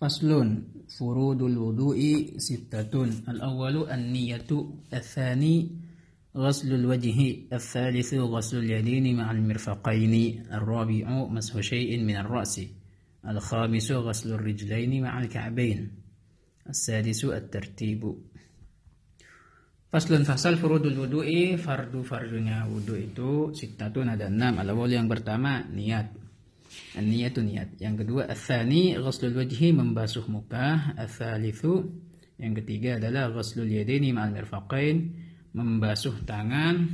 فصل فروض الوضوء ستة. الأول النية. الثاني غسل الوجه. الثالث غسل اليدين مع المرفقين. الرابع مسح شيء من الرأس. الخامس غسل الرجلين مع الكعبين. السادس الترتيب. Faslun fasal furudul wudu'i fardu wudu itu sittatun ada enam al awal yang pertama niat. Niat itu niat. Yang kedua asani ghuslul wajhi membasuh muka. Asalisu yang ketiga adalah ghuslul yadaini ma'al mirfaqain membasuh tangan.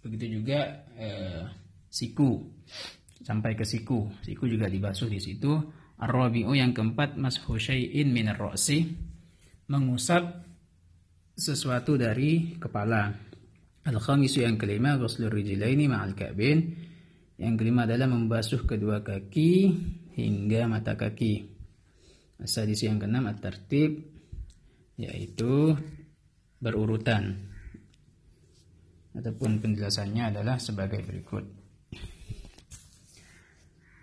Begitu juga eh, siku. Sampai ke siku. Siku juga dibasuh di situ. Ar-rabi'u yang keempat mashu syai'in min ar-ra'si mengusap sesuatu dari kepala. Al-khamisu yang kelima ghuslur rijlaini ma'al ka'bin. Yang kelima adalah membasuh kedua kaki hingga mata kaki. Asadis yang keenam at-tertib yaitu berurutan. Ataupun penjelasannya adalah sebagai berikut.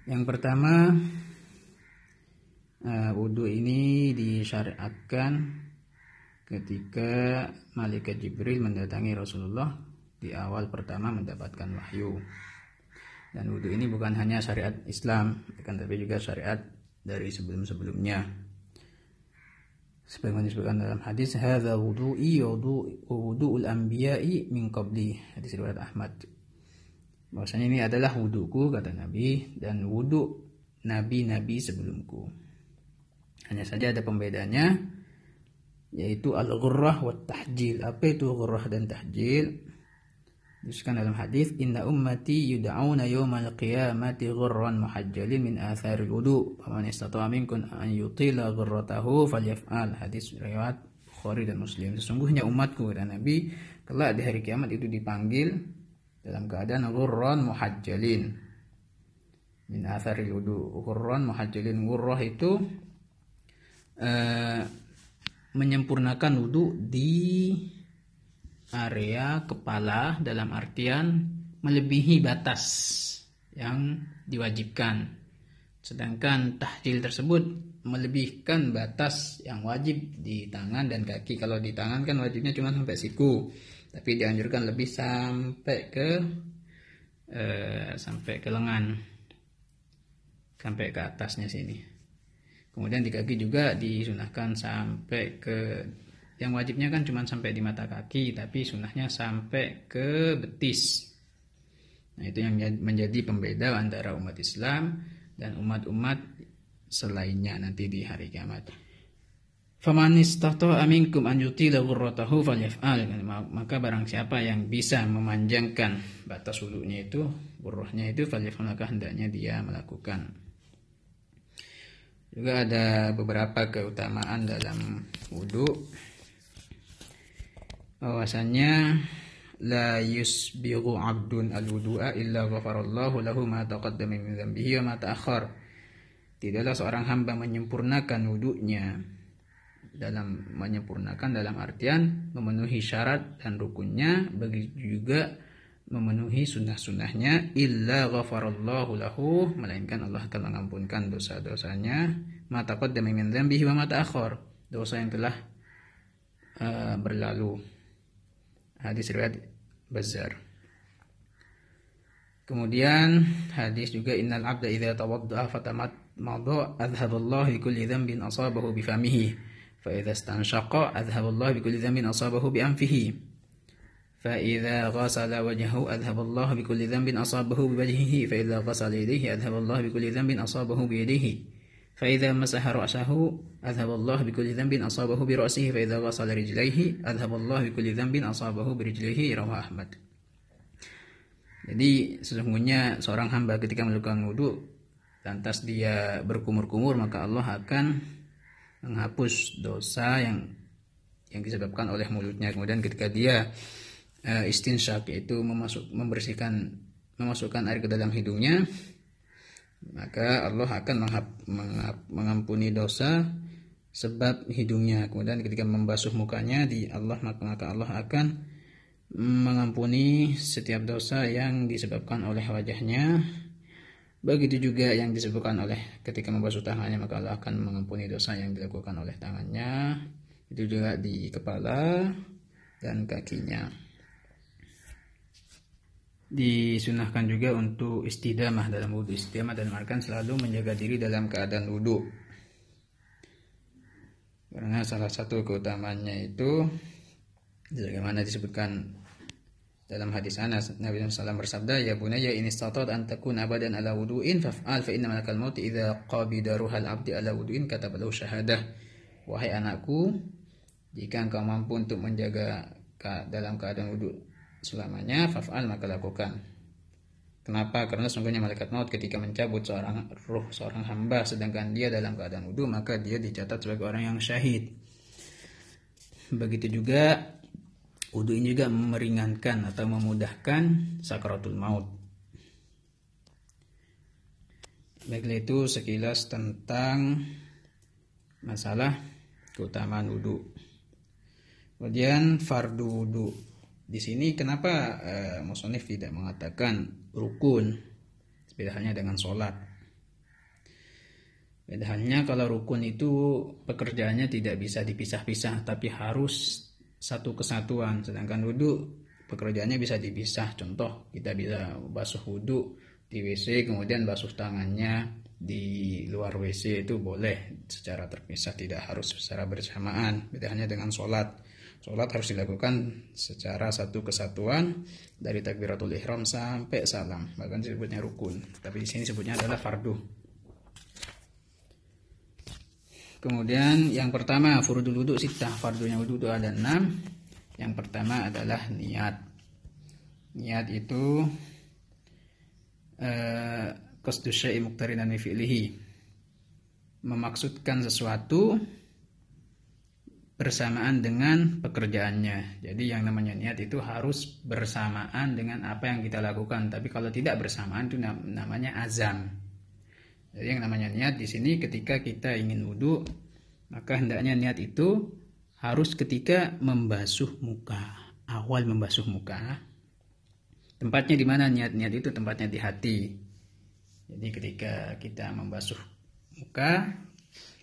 Yang pertama, uh, wudhu ini disyariatkan ketika malaikat Jibril mendatangi Rasulullah di awal pertama mendapatkan wahyu. Dan wudhu ini bukan hanya syariat Islam, akan tapi juga syariat dari sebelum-sebelumnya. Sebagaimana disebutkan dalam hadis, "Hadza wudu'i wudu'ul anbiya'i min qabli." Hadis riwayat Ahmad. Bahwasanya ini adalah wudhuku kata Nabi dan wudhu nabi-nabi sebelumku. Hanya saja ada pembedanya yaitu al-ghurrah wa tahjil. Apa itu ghurrah dan tahjil? Disebutkan dalam hadis, "Inna ummati yud'auna yawmal qiyamati ghurran muhajjalin min atharil wudu. Faman istata'a minkum an yutila ghurratahu falyaf'al." Hadis riwayat Bukhari dan Muslim. Sesungguhnya umatku dan Nabi kelak di hari kiamat itu dipanggil dalam keadaan ghurran muhajjalin min atharil wudu. Ghurran muhajjalin ghurrah itu uh, menyempurnakan wudhu di area kepala dalam artian melebihi batas yang diwajibkan. Sedangkan tahjil tersebut melebihkan batas yang wajib di tangan dan kaki. Kalau di tangan kan wajibnya cuma sampai siku, tapi dianjurkan lebih sampai ke eh, sampai ke lengan, sampai ke atasnya sini. Kemudian di kaki juga disunahkan sampai ke yang wajibnya kan cuma sampai di mata kaki, tapi sunahnya sampai ke betis. Nah, itu yang menjadi pembeda antara umat Islam dan umat-umat selainnya nanti di hari kiamat. Faman istata'a minkum an yutila ghurratahu falyaf'al. Maka barang siapa yang bisa memanjangkan batas wudhunya itu, ghurrahnya itu maka hendaknya dia melakukan. Juga ada beberapa keutamaan dalam wudhu. Bahwasanya la yusbiru abdun al-wudu'a illa ghafarallahu lahu ma taqaddama min dhanbihi wa ma ta'akhkhar. Tidaklah seorang hamba menyempurnakan wudhunya dalam menyempurnakan dalam artian memenuhi syarat dan rukunnya begitu juga memenuhi sunnah-sunnahnya illa ghafarallahu lahu melainkan Allah akan mengampunkan dosa-dosanya mata qaddama min dzambihi wa mata akhar dosa yang telah uh, berlalu hadis riwayat Bazzar kemudian hadis juga innal abda idza tawaddaa fatamat madha adhaballahu bi kulli dhanbin asabahu bi famihi fa idza istanshaqa adhaballahu bi kulli dhanbin asabahu bi anfihi فإذا غسل وجهه أذهب الله بكل ذنب أصابه بوجهه فإذا غسل يديه أذهب الله بكل ذنب أصابه بيديه فإذا مسح رأسه أذهب الله بكل ذنب أصابه برأسه فإذا غسل رجليه أذهب الله بكل ذنب أصابه برجليه رواه أحمد Jadi sesungguhnya seorang hamba ketika melakukan wudhu lantas dia berkumur-kumur maka Allah akan menghapus dosa yang yang disebabkan oleh mulutnya kemudian ketika dia uh, istinsyak yaitu memasuk membersihkan memasukkan air ke dalam hidungnya maka Allah akan mengampuni dosa sebab hidungnya kemudian ketika membasuh mukanya di Allah maka, Allah akan mengampuni setiap dosa yang disebabkan oleh wajahnya Begitu juga yang disebutkan oleh ketika membasuh tangannya maka Allah akan mengampuni dosa yang dilakukan oleh tangannya. Itu juga di kepala dan kakinya. Disunahkan juga untuk istidamah dalam wudhu. Istidamah dan artian selalu menjaga diri dalam keadaan wudhu. Karena salah satu keutamanya itu bagaimana disebutkan dalam hadis Anas Nabi SAW bersabda ya bunayya in istatat an takun abadan ala wudu'in faf'al fa inna malakal maut idza qabida ruhal abdi ala wudu'in kata lahu syahadah wahai anakku jika engkau mampu untuk menjaga dalam keadaan wudhu selamanya faf'al maka lakukan Kenapa? Karena sungguhnya malaikat maut ketika mencabut seorang ruh seorang hamba sedangkan dia dalam keadaan wudhu maka dia dicatat sebagai orang yang syahid. Begitu juga Wudhu ini juga meringankan atau memudahkan sakaratul maut. Baiklah itu sekilas tentang masalah keutamaan wudhu. Kemudian fardu wudhu. Di sini kenapa uh, Musonif tidak mengatakan rukun? Beda halnya dengan sholat. Beda halnya kalau rukun itu pekerjaannya tidak bisa dipisah-pisah, tapi harus satu kesatuan sedangkan wudhu pekerjaannya bisa dipisah contoh kita bisa basuh wudhu di WC kemudian basuh tangannya di luar WC itu boleh secara terpisah tidak harus secara bersamaan beda hanya dengan sholat sholat harus dilakukan secara satu kesatuan dari takbiratul ihram sampai salam bahkan disebutnya rukun tapi di sini sebutnya adalah fardu Kemudian yang pertama furudul wudhu sitah, fardunya itu ada enam. Yang pertama adalah niat. Niat itu eh, qasdu syai'i muqtarinan fi'lihi. Memaksudkan sesuatu bersamaan dengan pekerjaannya. Jadi yang namanya niat itu harus bersamaan dengan apa yang kita lakukan. Tapi kalau tidak bersamaan itu namanya azam. Jadi yang namanya niat di sini ketika kita ingin wudhu, maka hendaknya niat itu harus ketika membasuh muka. Awal membasuh muka. Tempatnya di mana niat-niat itu tempatnya di hati. Jadi ketika kita membasuh muka,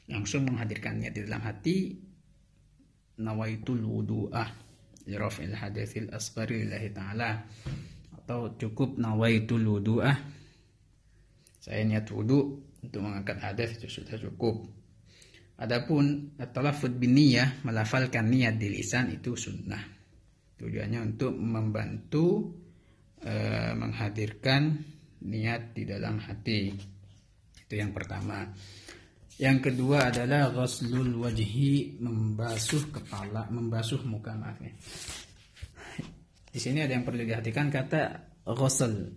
langsung menghadirkan niat di dalam hati. Nawaitul wudu'ah lirafil hadithil asghari lillahi ta'ala. Atau cukup nawaitul wudu'ah saya niat wudhu untuk mengangkat hadas itu sudah cukup. Adapun talafud bin niyah melafalkan niat di lisan itu sunnah. Tujuannya untuk membantu e, menghadirkan niat di dalam hati. Itu yang pertama. Yang kedua adalah ghuslul wajhi membasuh kepala, membasuh muka maaf ya. Di sini ada yang perlu diperhatikan kata ghusl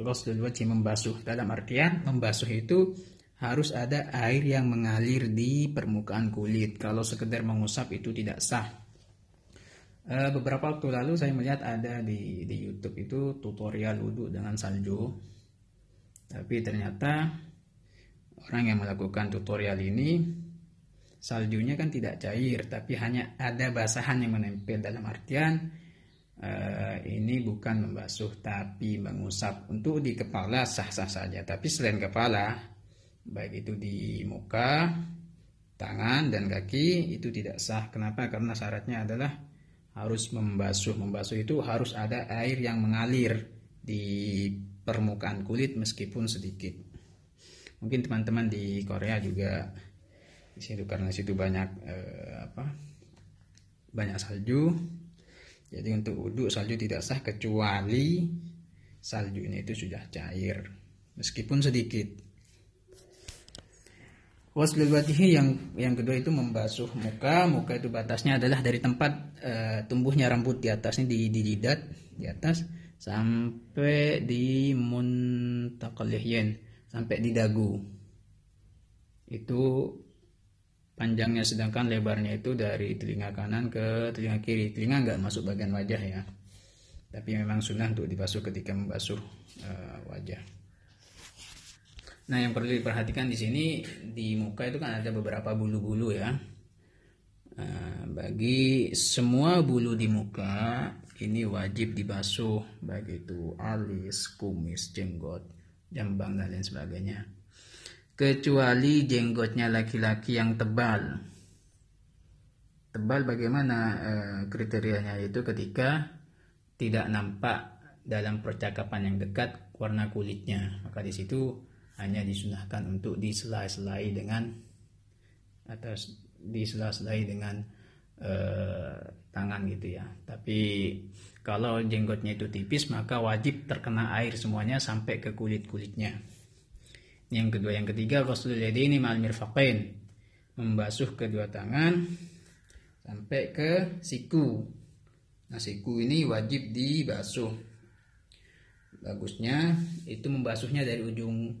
Ghuslul wajhi membasuh dalam artian membasuh itu harus ada air yang mengalir di permukaan kulit. Kalau sekedar mengusap itu tidak sah. E, beberapa waktu lalu saya melihat ada di di YouTube itu tutorial wudhu dengan salju. Tapi ternyata orang yang melakukan tutorial ini saljunya kan tidak cair, tapi hanya ada basahan yang menempel. Dalam artian uh, ini bukan membasuh tapi mengusap untuk di kepala sah-sah saja. Tapi selain kepala baik itu di muka tangan dan kaki itu tidak sah. Kenapa? Karena syaratnya adalah harus membasuh. Membasuh itu harus ada air yang mengalir di permukaan kulit meskipun sedikit mungkin teman-teman di Korea juga di situ karena situ banyak eh, apa banyak salju jadi untuk wudhu salju tidak sah kecuali saljunya itu sudah cair meskipun sedikit. Waslul wajhi yang yang kedua itu membasuh muka. Muka itu batasnya adalah dari tempat e, tumbuhnya rambut di atasnya di, di jidat di atas sampai di muntaqal sampai di dagu. Itu panjangnya sedangkan lebarnya itu dari telinga kanan ke telinga kiri. Telinga nggak masuk bagian wajah ya. Tapi memang sunnah untuk dibasuh ketika membasuh uh, wajah. Nah yang perlu diperhatikan di sini di muka itu kan ada beberapa bulu-bulu ya. Uh, bagi semua bulu di muka ini wajib dibasuh. Baik itu alis kumis jenggot jambang dan lain sebagainya. Kecuali jenggotnya laki-laki yang tebal. Tebal bagaimana e, kriterianya itu ketika tidak nampak dalam percakapan yang dekat warna kulitnya. Maka di situ hanya disunahkan untuk disela-selai dengan atau disela-selai dengan e, tangan gitu ya. Tapi kalau jenggotnya itu tipis maka wajib terkena air semuanya sampai ke kulit-kulitnya. Yang kedua, yang ketiga ghuslul ini ma'al mirfaqain. Membasuh kedua tangan sampai ke siku. Nah, siku ini wajib dibasuh. Bagusnya itu membasuhnya dari ujung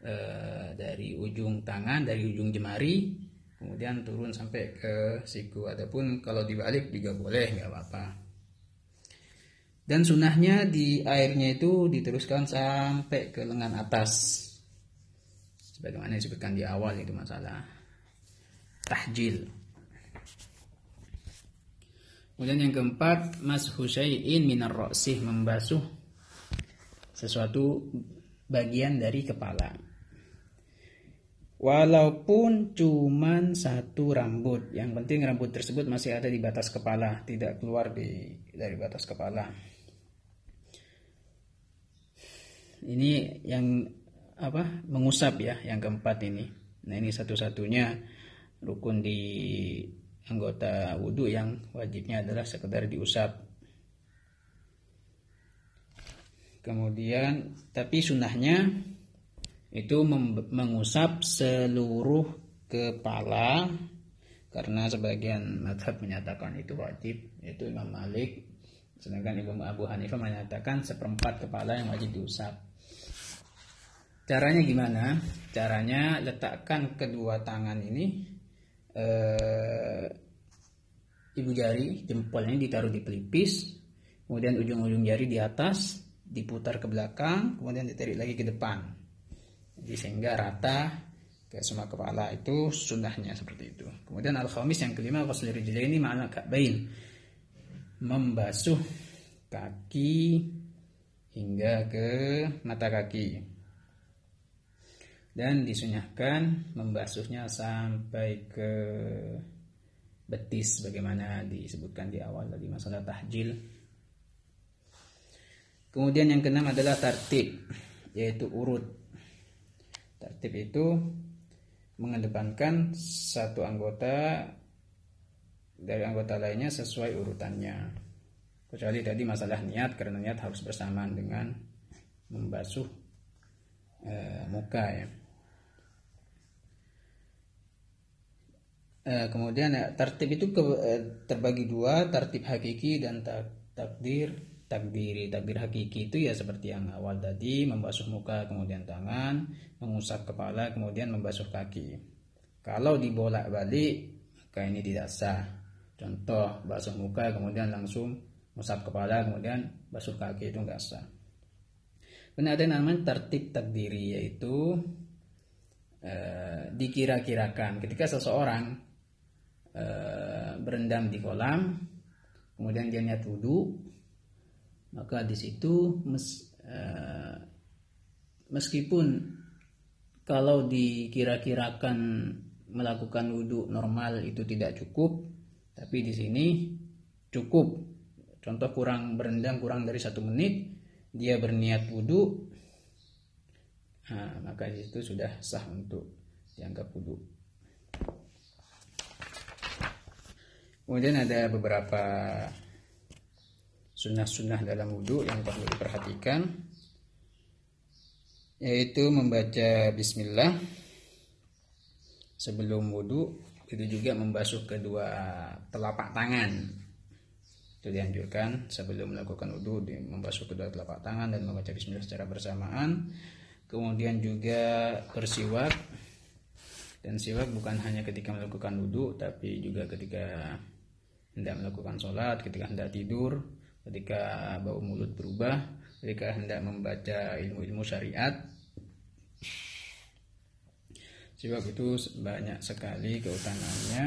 eh, dari ujung tangan, dari ujung jemari, kemudian turun sampai ke siku. Adapun kalau dibalik juga boleh, nggak apa-apa. Dan sunahnya di airnya itu diteruskan sampai ke lengan atas. Sebagaimana disebutkan di awal itu masalah tahjil. Kemudian yang keempat, mas husain minar ro'sih membasuh sesuatu bagian dari kepala. Walaupun cuman satu rambut, yang penting rambut tersebut masih ada di batas kepala, tidak keluar di dari batas kepala. Ini yang apa mengusap ya yang keempat ini. Nah ini satu-satunya rukun di anggota wudhu yang wajibnya adalah sekedar diusap. Kemudian tapi sunnahnya itu mengusap seluruh kepala karena sebagian madhab menyatakan itu wajib yaitu Imam Malik. Sedangkan Imam Abu Hanifah menyatakan seperempat kepala yang wajib diusap Caranya gimana? Caranya letakkan kedua tangan ini eh, ibu jari jempolnya ditaruh di pelipis, kemudian ujung-ujung jari di atas, diputar ke belakang, kemudian ditarik lagi ke depan. Jadi sehingga rata ke semua kepala itu sunnahnya seperti itu. Kemudian al-khamis yang kelima ghusl ini ma'al ka'bain. Membasuh kaki hingga ke mata kaki dan disunyahkan membasuhnya sampai ke betis bagaimana disebutkan di awal tadi masalah tahjil. Kemudian yang keenam adalah tartib yaitu urut. Tartib itu mengedepankan satu anggota dari anggota lainnya sesuai urutannya. Kecuali tadi masalah niat karena niat harus bersamaan dengan membasuh e, muka ya. Kemudian ya, tertib itu ke, eh, terbagi dua, tertib hakiki dan tak, takdir takdiri. Takdir hakiki itu ya seperti yang awal tadi, membasuh muka kemudian tangan, mengusap kepala kemudian membasuh kaki. Kalau dibolak-balik maka ini tidak sah. Contoh basuh muka kemudian langsung mengusap kepala kemudian basuh kaki itu enggak sah. Kemudian ada namanya tertib takdiri yaitu eh, dikira-kirakan ketika seseorang Eh, berendam di kolam, kemudian dia niat wudhu, maka di situ mes, uh, meskipun kalau dikira-kirakan melakukan wudhu normal itu tidak cukup, tapi di sini cukup. Contoh kurang berendam kurang dari satu menit, dia berniat wudhu, nah, maka di situ sudah sah untuk dianggap wudhu. Kemudian ada beberapa sunnah-sunnah dalam wudhu yang perlu diperhatikan yaitu membaca bismillah sebelum wudhu itu juga membasuh kedua telapak tangan. Itu dianjurkan sebelum melakukan wudhu membasuh kedua telapak tangan dan membaca bismillah secara bersamaan. Kemudian juga bersiwak dan siwak bukan hanya ketika melakukan wudhu tapi juga ketika hendak melakukan sholat, ketika hendak tidur, ketika bau mulut berubah, ketika hendak membaca ilmu-ilmu syariat. Sebab itu banyak sekali keutamaannya.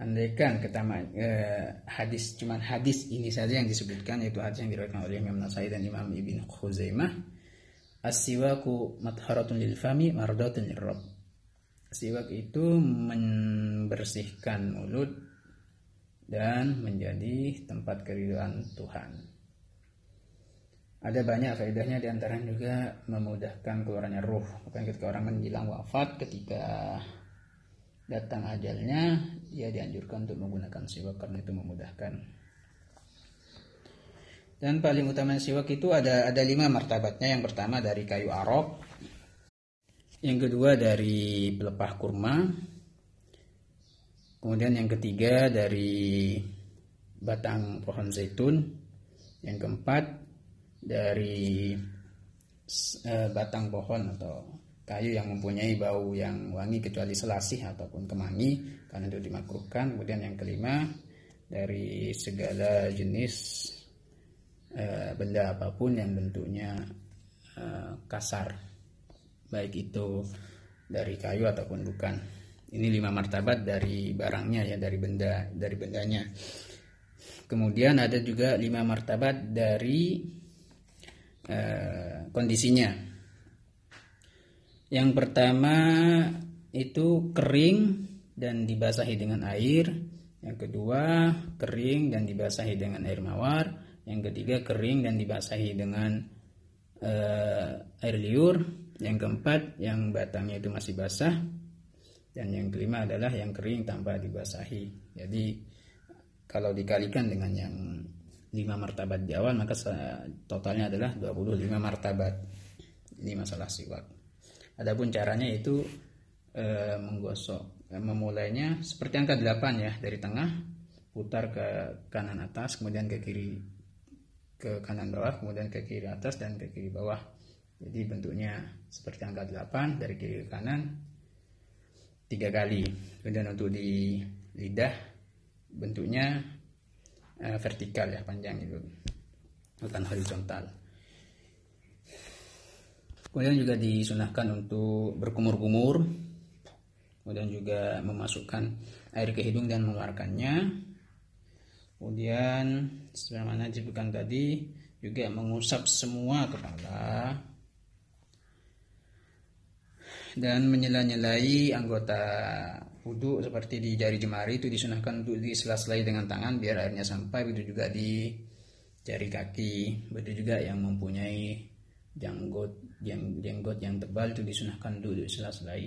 Andaikan ketama, eh, hadis cuman hadis ini saja yang disebutkan yaitu hadis yang diriwayatkan oleh Imam Nasai dan Imam Ibn Khuzaimah As-siwaku matharatun lil fami mardatun lirrab. Siwak itu membersihkan mulut dan menjadi tempat keriduan Tuhan. Ada banyak faedahnya di antaranya juga memudahkan keluarnya ruh. Bukan ketika orang menjelang wafat, ketika datang ajalnya, dia dianjurkan untuk menggunakan siwak karena itu memudahkan. Dan paling utama siwak itu ada ada lima martabatnya. Yang pertama dari kayu arok, yang kedua dari pelepah kurma, kemudian yang ketiga dari batang pohon zaitun, yang keempat dari uh, batang pohon atau kayu yang mempunyai bau yang wangi kecuali selasih ataupun kemangi karena itu dimakruhkan. Kemudian yang kelima dari segala jenis Eh, benda apa pun yang bentuknya uh, kasar. Baik itu dari kayu ataupun bukan ini lima martabat dari barangnya ya dari benda dari bendanya. Kemudian ada juga lima martabat dari uh, kondisinya. Yang pertama itu kering dan dibasahi dengan air. Yang kedua kering dan dibasahi dengan air mawar. Yang ketiga kering dan dibasahi dengan uh, air liur, yang keempat yang batangnya itu masih basah, dan yang kelima adalah yang kering tanpa dibasahi. Jadi kalau dikalikan dengan yang 5 martabat di awal maka totalnya adalah 25 martabat. Ini masalah siwak. Adapun caranya itu e, menggosok. E, memulainya seperti angka 8 ya dari tengah putar ke kanan atas kemudian ke kiri ke kanan bawah kemudian ke kiri atas dan ke kiri bawah jadi bentuknya seperti angka 8 dari kiri ke kanan tiga kali. Kemudian untuk di lidah bentuknya uh, vertikal ya panjang itu. Bukan horizontal. Kemudian juga disunahkan untuk berkumur-kumur. Kemudian juga memasukkan air ke hidung dan mengeluarkannya. Kemudian sebagaimana disebutkan tadi juga mengusap semua kepala dan menyela-nyelai anggota wudhu seperti di jari jemari itu disunahkan untuk disela-selai dengan tangan biar airnya sampai begitu juga di jari kaki begitu juga yang mempunyai janggut yang jenggot yang tebal itu disunahkan untuk disela-selai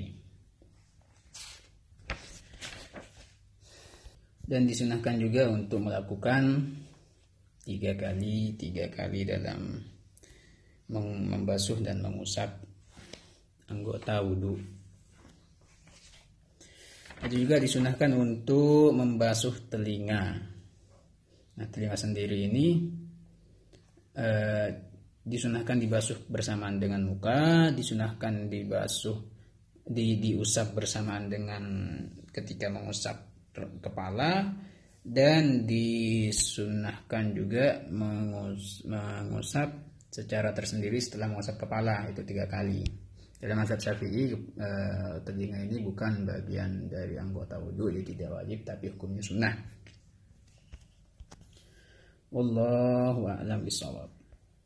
dan disunahkan juga untuk melakukan tiga kali tiga kali dalam membasuh dan mengusap anggota wudhu. Itu juga disunahkan untuk membasuh telinga. Nah telinga sendiri ini eh, disunahkan dibasuh bersamaan dengan muka, disunahkan dibasuh di diusap bersamaan dengan ketika mengusap kepala dan disunahkan juga mengus mengusap secara tersendiri setelah mengusap kepala itu tiga kali. Dalam mazhab Syafi'i eh, telinga ini bukan bagian dari anggota wudhu jadi tidak wajib tapi hukumnya sunnah. Wallahu a'lam bishawab.